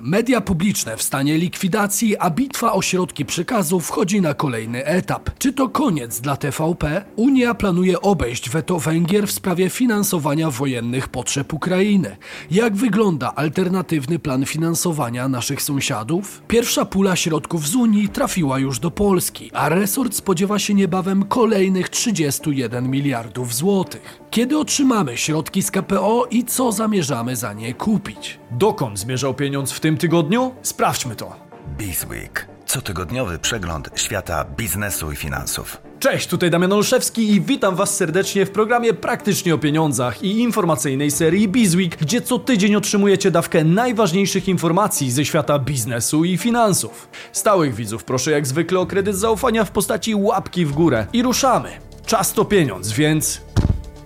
Media publiczne w stanie likwidacji, a bitwa o środki przekazu wchodzi na kolejny etap. Czy to koniec dla TVP? Unia planuje obejść weto Węgier w sprawie finansowania wojennych potrzeb Ukrainy. Jak wygląda alternatywny plan finansowania naszych sąsiadów? Pierwsza pula środków z Unii trafiła już do Polski, a resort spodziewa się niebawem kolejnych 31 miliardów złotych. Kiedy otrzymamy środki z KPO i co zamierzamy za nie kupić? Dokąd zmierzał pieniądz w tym tygodniu? Sprawdźmy to. Bizweek. Cotygodniowy przegląd świata biznesu i finansów. Cześć, tutaj Damian Olszewski i witam Was serdecznie w programie Praktycznie o Pieniądzach i informacyjnej serii Bizweek, gdzie co tydzień otrzymujecie dawkę najważniejszych informacji ze świata biznesu i finansów. Stałych widzów proszę jak zwykle o kredyt zaufania w postaci łapki w górę. I ruszamy. Czas to pieniądz, więc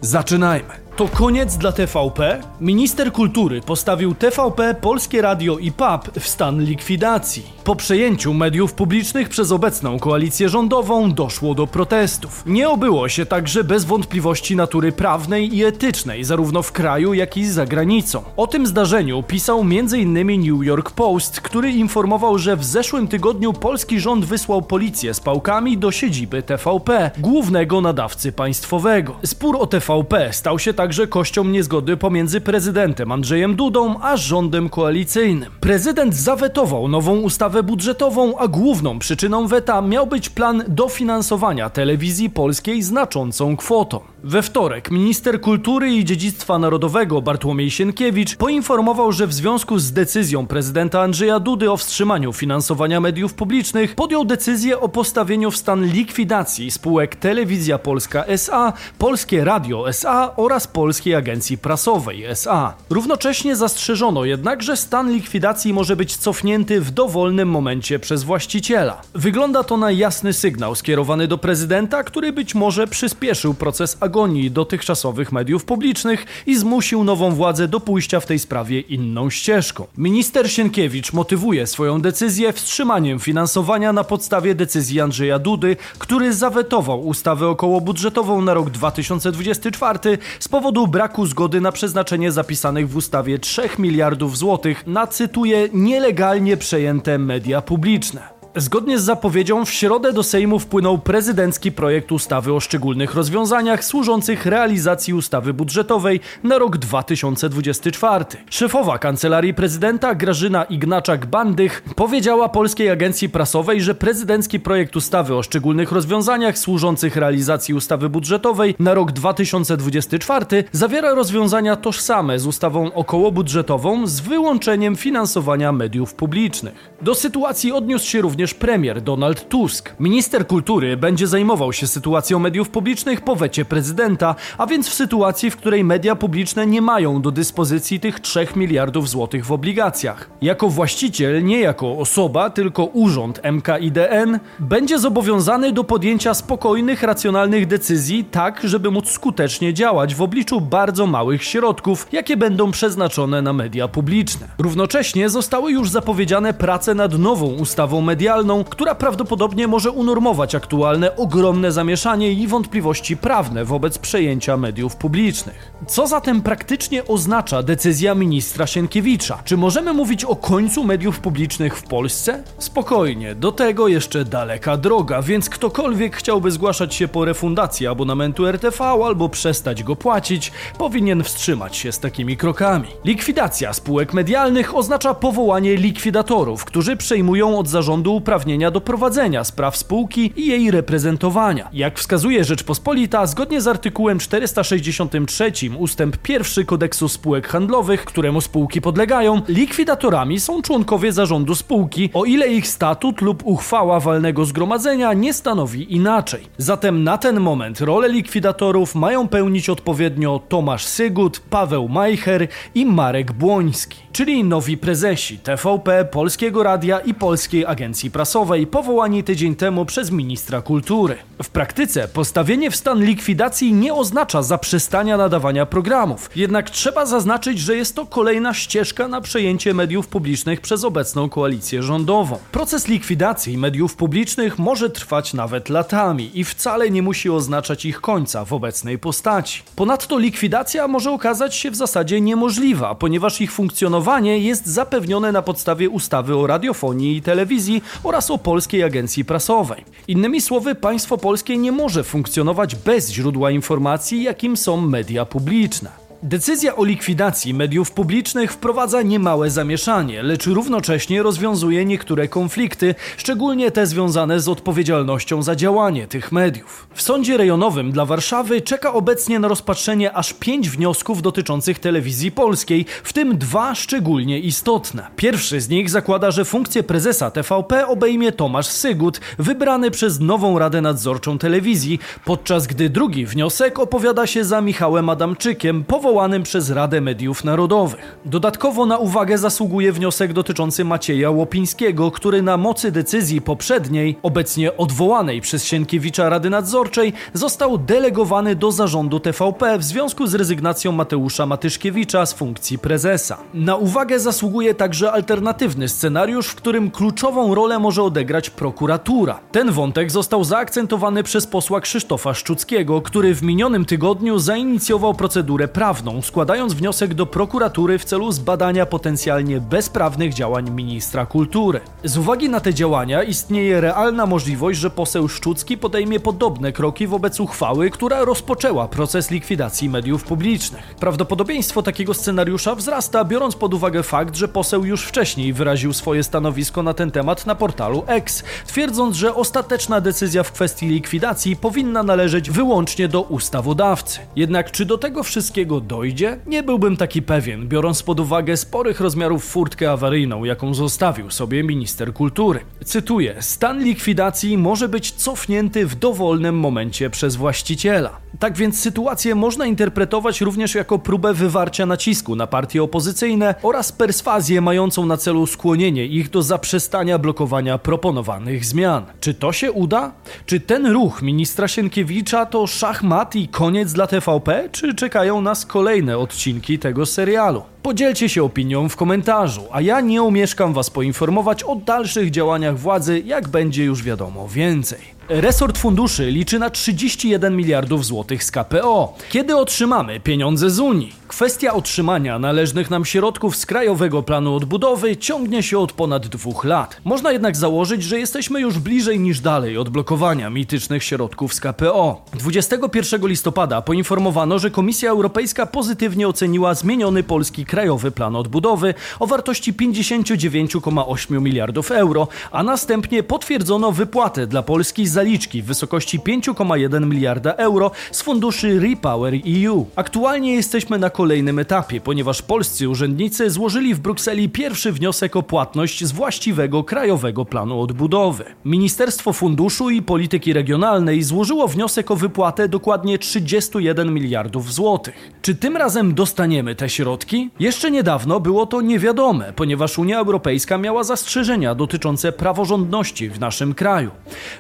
zaczynajmy. To koniec dla TVP? Minister kultury postawił TVP, Polskie Radio i PAP w stan likwidacji. Po przejęciu mediów publicznych przez obecną koalicję rządową doszło do protestów. Nie obyło się także bez wątpliwości natury prawnej i etycznej, zarówno w kraju, jak i za granicą. O tym zdarzeniu pisał m.in. New York Post, który informował, że w zeszłym tygodniu polski rząd wysłał policję z pałkami do siedziby TVP, głównego nadawcy państwowego. Spór o TVP stał się tak także kością niezgody pomiędzy prezydentem Andrzejem Dudą a rządem koalicyjnym. Prezydent zawetował nową ustawę budżetową, a główną przyczyną weta miał być plan dofinansowania telewizji polskiej znaczącą kwotą. We wtorek minister kultury i dziedzictwa narodowego Bartłomiej Sienkiewicz poinformował, że w związku z decyzją prezydenta Andrzeja Dudy o wstrzymaniu finansowania mediów publicznych podjął decyzję o postawieniu w stan likwidacji spółek Telewizja Polska SA, Polskie Radio SA oraz Polskiej Agencji Prasowej SA. Równocześnie zastrzeżono jednak, że stan likwidacji może być cofnięty w dowolnym momencie przez właściciela. Wygląda to na jasny sygnał skierowany do prezydenta, który być może przyspieszył proces agonii dotychczasowych mediów publicznych i zmusił nową władzę do pójścia w tej sprawie inną ścieżką. Minister Sienkiewicz motywuje swoją decyzję wstrzymaniem finansowania na podstawie decyzji Andrzeja Dudy, który zawetował ustawę okołobudżetową na rok 2024 z powodu braku zgody na przeznaczenie zapisanych w ustawie 3 miliardów złotych na, cytuję, nielegalnie przejęte media publiczne. Zgodnie z zapowiedzią w środę do Sejmu wpłynął prezydencki projekt ustawy o szczególnych rozwiązaniach służących realizacji ustawy budżetowej na rok 2024. Szefowa Kancelarii Prezydenta Grażyna Ignaczak-Bandych powiedziała Polskiej Agencji Prasowej, że prezydencki projekt ustawy o szczególnych rozwiązaniach służących realizacji ustawy budżetowej na rok 2024 zawiera rozwiązania tożsame z ustawą okołobudżetową z wyłączeniem finansowania mediów publicznych. Do sytuacji odniósł się również również premier Donald Tusk. Minister kultury będzie zajmował się sytuacją mediów publicznych po wecie prezydenta, a więc w sytuacji, w której media publiczne nie mają do dyspozycji tych 3 miliardów złotych w obligacjach. Jako właściciel, nie jako osoba, tylko urząd MKIDN, będzie zobowiązany do podjęcia spokojnych, racjonalnych decyzji, tak żeby móc skutecznie działać w obliczu bardzo małych środków, jakie będą przeznaczone na media publiczne. Równocześnie zostały już zapowiedziane prace nad nową ustawą medialną, która prawdopodobnie może unormować aktualne ogromne zamieszanie i wątpliwości prawne wobec przejęcia mediów publicznych. Co zatem praktycznie oznacza decyzja ministra Sienkiewicza? Czy możemy mówić o końcu mediów publicznych w Polsce? Spokojnie, do tego jeszcze daleka droga, więc ktokolwiek chciałby zgłaszać się po refundację abonamentu RTV albo przestać go płacić, powinien wstrzymać się z takimi krokami. Likwidacja spółek medialnych oznacza powołanie likwidatorów, którzy przejmują od zarządu uprawnienia do prowadzenia spraw spółki i jej reprezentowania. Jak wskazuje Rzeczpospolita, zgodnie z artykułem 463 ustęp 1 kodeksu spółek handlowych, któremu spółki podlegają, likwidatorami są członkowie zarządu spółki, o ile ich statut lub uchwała walnego zgromadzenia nie stanowi inaczej. Zatem na ten moment rolę likwidatorów mają pełnić odpowiednio Tomasz Sygut, Paweł Majcher i Marek Błoński, czyli nowi prezesi TVP, Polskiego Radia i Polskiej Agencji prasowej powołani tydzień temu przez ministra kultury. W praktyce postawienie w stan likwidacji nie oznacza zaprzestania nadawania programów, jednak trzeba zaznaczyć, że jest to kolejna ścieżka na przejęcie mediów publicznych przez obecną koalicję rządową. Proces likwidacji mediów publicznych może trwać nawet latami i wcale nie musi oznaczać ich końca w obecnej postaci. Ponadto likwidacja może okazać się w zasadzie niemożliwa, ponieważ ich funkcjonowanie jest zapewnione na podstawie ustawy o radiofonii i telewizji oraz o Polskiej Agencji Prasowej. Innymi słowy, państwo polskie nie może funkcjonować bez źródła informacji, jakim są media publiczne. Decyzja o likwidacji mediów publicznych wprowadza niemałe zamieszanie, lecz równocześnie rozwiązuje niektóre konflikty, szczególnie te związane z odpowiedzialnością za działanie tych mediów. W sądzie rejonowym dla Warszawy czeka obecnie na rozpatrzenie aż pięć wniosków dotyczących telewizji polskiej, w tym dwa szczególnie istotne. Pierwszy z nich zakłada, że funkcję prezesa TVP obejmie Tomasz Sygut, wybrany przez nową Radę Nadzorczą Telewizji, podczas gdy drugi wniosek opowiada się za Michałem Adamczykiem, powołanym powołanym przez Radę Mediów Narodowych. Dodatkowo na uwagę zasługuje wniosek dotyczący Macieja Łopińskiego, który na mocy decyzji poprzedniej, obecnie odwołanej przez Sienkiewicza Rady Nadzorczej, został delegowany do zarządu TVP w związku z rezygnacją Mateusza Matyszkiewicza z funkcji prezesa. Na uwagę zasługuje także alternatywny scenariusz, w którym kluczową rolę może odegrać prokuratura. Ten wątek został zaakcentowany przez posła Krzysztofa Szczuckiego, który w minionym tygodniu zainicjował procedurę prawną prawną, składając wniosek do prokuratury w celu zbadania potencjalnie bezprawnych działań ministra kultury. Z uwagi na te działania istnieje realna możliwość, że poseł Szczucki podejmie podobne kroki wobec uchwały, która rozpoczęła proces likwidacji mediów publicznych. Prawdopodobieństwo takiego scenariusza wzrasta, biorąc pod uwagę fakt, że poseł już wcześniej wyraził swoje stanowisko na ten temat na portalu X, twierdząc, że ostateczna decyzja w kwestii likwidacji powinna należeć wyłącznie do ustawodawcy. Jednak czy do tego wszystkiego dojdzie? Nie byłbym taki pewien, biorąc pod uwagę sporych rozmiarów furtkę awaryjną, jaką zostawił sobie minister kultury. Cytuję: Stan likwidacji może być cofnięty w dowolnym momencie przez właściciela. Tak więc sytuację można interpretować również jako próbę wywarcia nacisku na partie opozycyjne oraz perswazję mającą na celu skłonienie ich do zaprzestania blokowania proponowanych zmian. Czy to się uda? Czy ten ruch ministra Sienkiewicza to szachmat i koniec dla TVP, czy czekają nas kolejne odcinki tego serialu? Podzielcie się opinią w komentarzu, a ja nie omieszkam Was poinformować o dalszych działaniach władzy, jak będzie już wiadomo więcej. Resort funduszy liczy na 31 miliardów złotych z KPO. Kiedy otrzymamy pieniądze z Unii? Kwestia otrzymania należnych nam środków z Krajowego Planu Odbudowy ciągnie się od ponad dwóch lat. Można jednak założyć, że jesteśmy już bliżej niż dalej odblokowania mitycznych środków z KPO. 21 listopada poinformowano, że Komisja Europejska pozytywnie oceniła zmieniony polski Krajowy Plan Odbudowy o wartości 59,8 miliardów euro, a następnie potwierdzono wypłatę dla Polski zaliczki w wysokości 5,1 miliarda euro z funduszy Repower EU. Aktualnie jesteśmy na kolejnym etapie, ponieważ polscy urzędnicy złożyli w Brukseli pierwszy wniosek o płatność z właściwego Krajowego Planu Odbudowy. Ministerstwo Funduszu i Polityki Regionalnej złożyło wniosek o wypłatę dokładnie 31 miliardów złotych. Czy tym razem dostaniemy te środki? Jeszcze niedawno było to niewiadome, ponieważ Unia Europejska miała zastrzeżenia dotyczące praworządności w naszym kraju.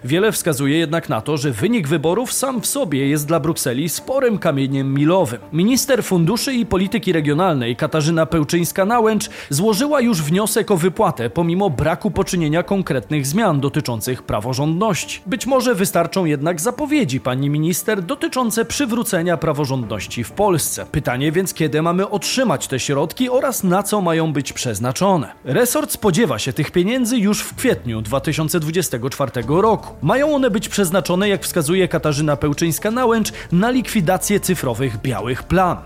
Wiele wskazuje jednak na to, że wynik wyborów sam w sobie jest dla Brukseli sporym kamieniem milowym. Minister Funduszy i Polityki Regionalnej Katarzyna Pełczyńska-Nałęcz złożyła już wniosek o wypłatę pomimo braku poczynienia konkretnych zmian dotyczących praworządności. Być może wystarczą jednak zapowiedzi pani minister dotyczące przywrócenia praworządności w Polsce. Pytanie więc, kiedy mamy otrzymać te środki oraz na co mają być przeznaczone. Resort spodziewa się tych pieniędzy już w kwietniu 2024 roku. Mają one być przeznaczone, jak wskazuje Katarzyna Pełczyńska-Nałęcz, na likwidację cyfrowych białych plam.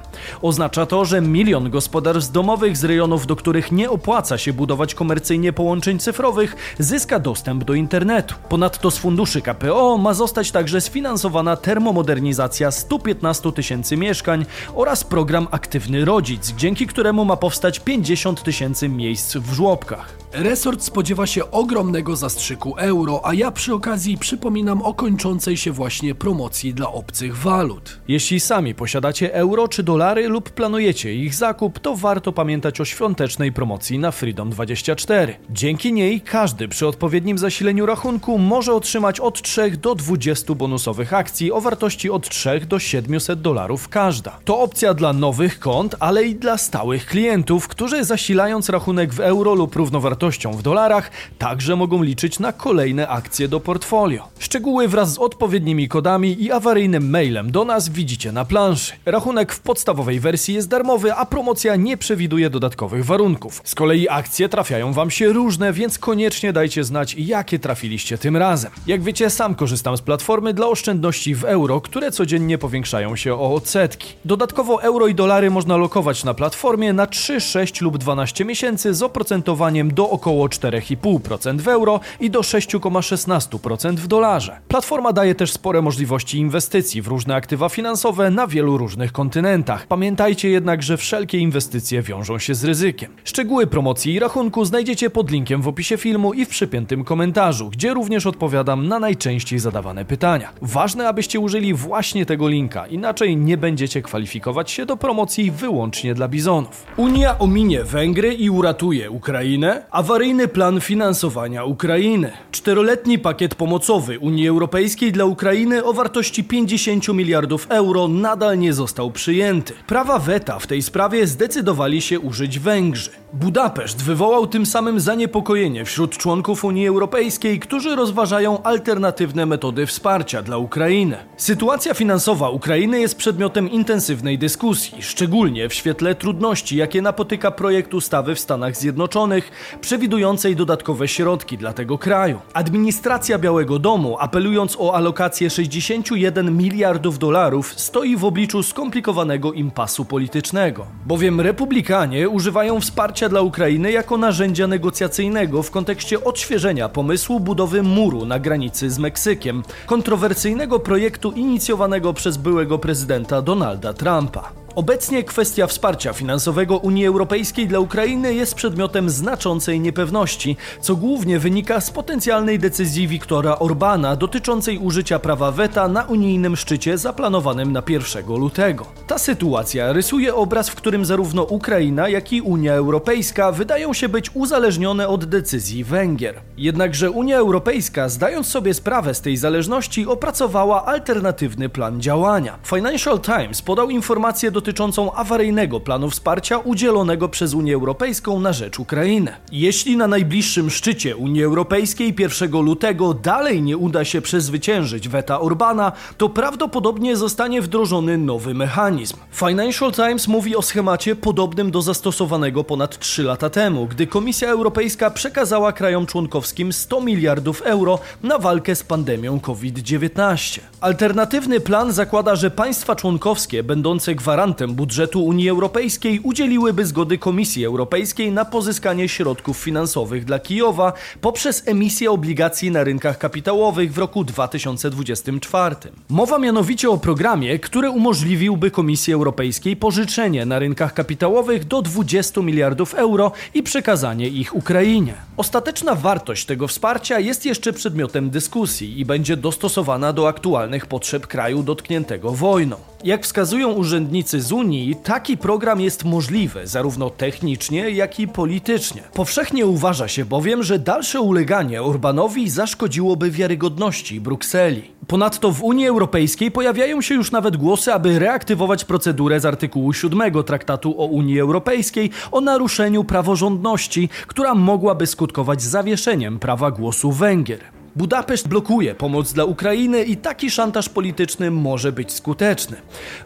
Oznacza to, że milion gospodarstw domowych z rejonów, do których nie opłaca się budować komercyjnie połączeń cyfrowych, zyska dostęp do internetu. Ponadto z funduszy KPO ma zostać także sfinansowana termomodernizacja 115 tysięcy mieszkań oraz program Aktywny Rodzic, dzięki któremu ma powstać 50 tysięcy miejsc w żłobkach. Resort spodziewa się ogromnego zastrzyku euro, a ja przy okazji przypominam o kończącej się właśnie promocji dla obcych walut. Jeśli sami posiadacie euro czy dolary lub planujecie ich zakup, to warto pamiętać o świątecznej promocji na Freedom24. Dzięki niej każdy przy odpowiednim zasileniu rachunku może otrzymać od 3 do 20 bonusowych akcji o wartości od 3 do 700 dolarów każda. To opcja dla nowych kont, ale i dla stałych klientów, którzy zasilając rachunek w euro lub równowartości wartością w dolarach, także mogą liczyć na kolejne akcje do portfolio. Szczegóły wraz z odpowiednimi kodami i awaryjnym mailem do nas widzicie na planszy. Rachunek w podstawowej wersji jest darmowy, a promocja nie przewiduje dodatkowych warunków. Z kolei akcje trafiają Wam się różne, więc koniecznie dajcie znać, jakie trafiliście tym razem. Jak wiecie, sam korzystam z platformy dla oszczędności w euro, które codziennie powiększają się o odsetki. Dodatkowo euro i dolary można lokować na platformie na 3, 6 lub 12 miesięcy z oprocentowaniem do około 4,5% w euro i do 6,16% w dolarze. Platforma daje też spore możliwości inwestycji w różne aktywa finansowe na wielu różnych kontynentach. Pamiętajcie jednak, że wszelkie inwestycje wiążą się z ryzykiem. Szczegóły promocji i rachunku znajdziecie pod linkiem w opisie filmu i w przypiętym komentarzu, gdzie również odpowiadam na najczęściej zadawane pytania. Ważne, abyście użyli właśnie tego linka, inaczej nie będziecie kwalifikować się do promocji wyłącznie dla bizonów. Unia ominie Węgry i uratuje Ukrainę. Awaryjny plan finansowania Ukrainy. Czteroletni pakiet pomocowy Unii Europejskiej dla Ukrainy o wartości 50 miliardów euro nadal nie został przyjęty. Prawa weta w tej sprawie zdecydowali się użyć Węgrzy. Budapeszt wywołał tym samym zaniepokojenie wśród członków Unii Europejskiej, którzy rozważają alternatywne metody wsparcia dla Ukrainy. Sytuacja finansowa Ukrainy jest przedmiotem intensywnej dyskusji, szczególnie w świetle trudności, jakie napotyka projekt ustawy w Stanach Zjednoczonych, przewidującej dodatkowe środki dla tego kraju. Administracja Białego Domu, apelując o alokację 61 miliardów dolarów, stoi w obliczu skomplikowanego impasu politycznego, bowiem republikanie używają wsparcia dla Ukrainy jako narzędzia negocjacyjnego w kontekście odświeżenia pomysłu budowy muru na granicy z Meksykiem, kontrowersyjnego projektu inicjowanego przez byłego prezydenta Donalda Trumpa. Obecnie kwestia wsparcia finansowego Unii Europejskiej dla Ukrainy jest przedmiotem znaczącej niepewności, co głównie wynika z potencjalnej decyzji Viktora Orbana dotyczącej użycia prawa weta na unijnym szczycie zaplanowanym na 1 lutego. Ta sytuacja rysuje obraz, w którym zarówno Ukraina, jak i Unia Europejska wydają się być uzależnione od decyzji Węgier. Jednakże Unia Europejska, zdając sobie sprawę z tej zależności, opracowała alternatywny plan działania. Financial Times podał informację do dotyczącą awaryjnego planu wsparcia udzielonego przez Unię Europejską na rzecz Ukrainy. Jeśli na najbliższym szczycie Unii Europejskiej 1 lutego dalej nie uda się przezwyciężyć weta Orbana, to prawdopodobnie zostanie wdrożony nowy mechanizm. Financial Times mówi o schemacie podobnym do zastosowanego ponad 3 lata temu, gdy Komisja Europejska przekazała krajom członkowskim 100 miliardów euro na walkę z pandemią COVID-19. Alternatywny plan zakłada, że państwa członkowskie będące gwarantem budżetu Unii Europejskiej udzieliłyby zgody Komisji Europejskiej na pozyskanie środków finansowych dla Kijowa poprzez emisję obligacji na rynkach kapitałowych w roku 2024. Mowa mianowicie o programie, który umożliwiłby Komisji Europejskiej pożyczenie na rynkach kapitałowych do 20 miliardów euro i przekazanie ich Ukrainie. Ostateczna wartość tego wsparcia jest jeszcze przedmiotem dyskusji i będzie dostosowana do aktualnych potrzeb kraju dotkniętego wojną. Jak wskazują urzędnicy z Unii, taki program jest możliwy zarówno technicznie, jak i politycznie. Powszechnie uważa się bowiem, że dalsze uleganie Orbanowi zaszkodziłoby wiarygodności Brukseli. Ponadto w Unii Europejskiej pojawiają się już nawet głosy, aby reaktywować procedurę z artykułu 7 Traktatu o Unii Europejskiej o naruszeniu praworządności, która mogłaby skutkować zawieszeniem prawa głosu Węgier. Budapeszt blokuje pomoc dla Ukrainy i taki szantaż polityczny może być skuteczny.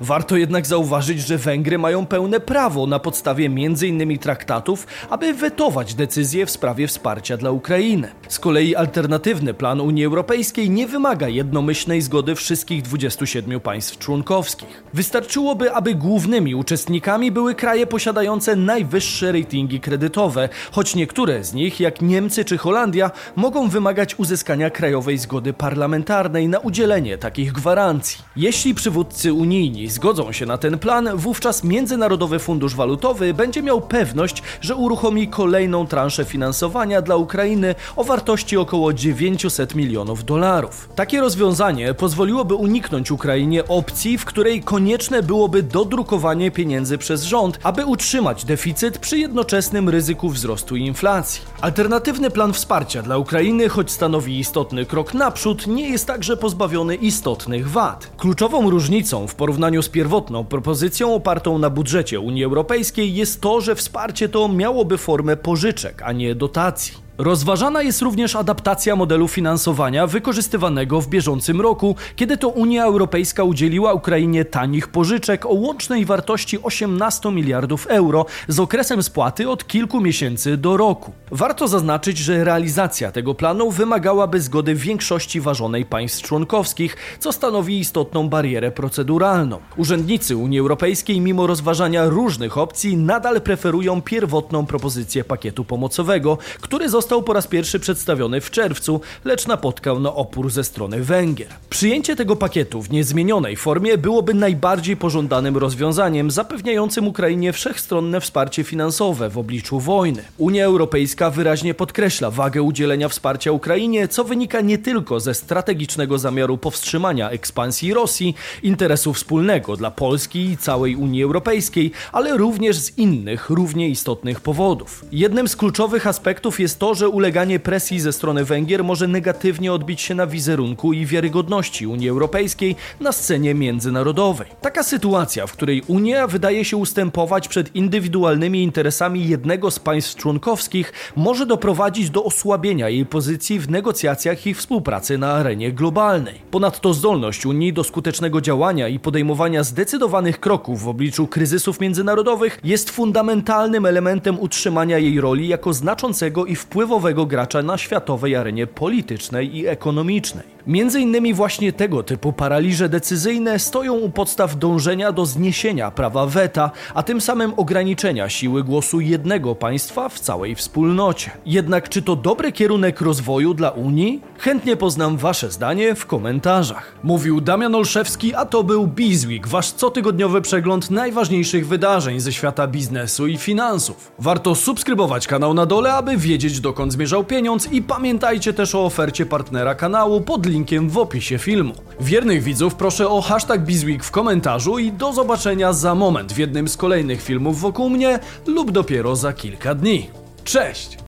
Warto jednak zauważyć, że Węgry mają pełne prawo na podstawie m.in. traktatów, aby wetować decyzje w sprawie wsparcia dla Ukrainy. Z kolei alternatywny plan Unii Europejskiej nie wymaga jednomyślnej zgody wszystkich 27 państw członkowskich. Wystarczyłoby, aby głównymi uczestnikami były kraje posiadające najwyższe ratingi kredytowe, choć niektóre z nich, jak Niemcy czy Holandia, mogą wymagać uzyskania krajowej zgody parlamentarnej na udzielenie takich gwarancji. Jeśli przywódcy unijni zgodzą się na ten plan, wówczas Międzynarodowy Fundusz Walutowy będzie miał pewność, że uruchomi kolejną transzę finansowania dla Ukrainy o wartości około 900 milionów dolarów. Takie rozwiązanie pozwoliłoby uniknąć Ukrainie opcji, w której konieczne byłoby dodrukowanie pieniędzy przez rząd, aby utrzymać deficyt przy jednoczesnym ryzyku wzrostu inflacji. Alternatywny plan wsparcia dla Ukrainy, choć stanowi istotny krok naprzód, nie jest także pozbawiony istotnych wad. Kluczową różnicą w porównaniu z pierwotną propozycją opartą na budżecie Unii Europejskiej jest to, że wsparcie to miałoby formę pożyczek, a nie dotacji. Rozważana jest również adaptacja modelu finansowania wykorzystywanego w bieżącym roku, kiedy to Unia Europejska udzieliła Ukrainie tanich pożyczek o łącznej wartości 18 miliardów euro z okresem spłaty od kilku miesięcy do roku. Warto zaznaczyć, że realizacja tego planu wymagałaby zgody większości ważonej państw członkowskich, co stanowi istotną barierę proceduralną. Urzędnicy Unii Europejskiej, mimo rozważania różnych opcji, nadal preferują pierwotną propozycję pakietu pomocowego, który został został po raz pierwszy przedstawiony w czerwcu, lecz napotkał na opór ze strony Węgier. Przyjęcie tego pakietu w niezmienionej formie byłoby najbardziej pożądanym rozwiązaniem, zapewniającym Ukrainie wszechstronne wsparcie finansowe w obliczu wojny. Unia Europejska wyraźnie podkreśla wagę udzielenia wsparcia Ukrainie, co wynika nie tylko ze strategicznego zamiaru powstrzymania ekspansji Rosji, interesu wspólnego dla Polski i całej Unii Europejskiej, ale również z innych, równie istotnych powodów. Jednym z kluczowych aspektów jest to, że uleganie presji ze strony Węgier może negatywnie odbić się na wizerunku i wiarygodności Unii Europejskiej na scenie międzynarodowej. Taka sytuacja, w której Unia wydaje się ustępować przed indywidualnymi interesami jednego z państw członkowskich, może doprowadzić do osłabienia jej pozycji w negocjacjach i współpracy na arenie globalnej. Ponadto zdolność Unii do skutecznego działania i podejmowania zdecydowanych kroków w obliczu kryzysów międzynarodowych jest fundamentalnym elementem utrzymania jej roli jako znaczącego i wpływowego wpływowego gracza na światowej arenie politycznej i ekonomicznej. Między innymi właśnie tego typu paraliże decyzyjne stoją u podstaw dążenia do zniesienia prawa weta, a tym samym ograniczenia siły głosu jednego państwa w całej wspólnocie. Jednak czy to dobry kierunek rozwoju dla Unii? Chętnie poznam Wasze zdanie w komentarzach. Mówił Damian Olszewski, a to był Bizweek, Wasz cotygodniowy przegląd najważniejszych wydarzeń ze świata biznesu i finansów. Warto subskrybować kanał na dole, aby wiedzieć dokąd zmierzał pieniądz i pamiętajcie też o ofercie partnera kanału pod linkiem w opisie filmu. Wiernych widzów proszę o hashtag Bizweek w komentarzu i do zobaczenia za moment w jednym z kolejnych filmów wokół mnie lub dopiero za kilka dni. Cześć!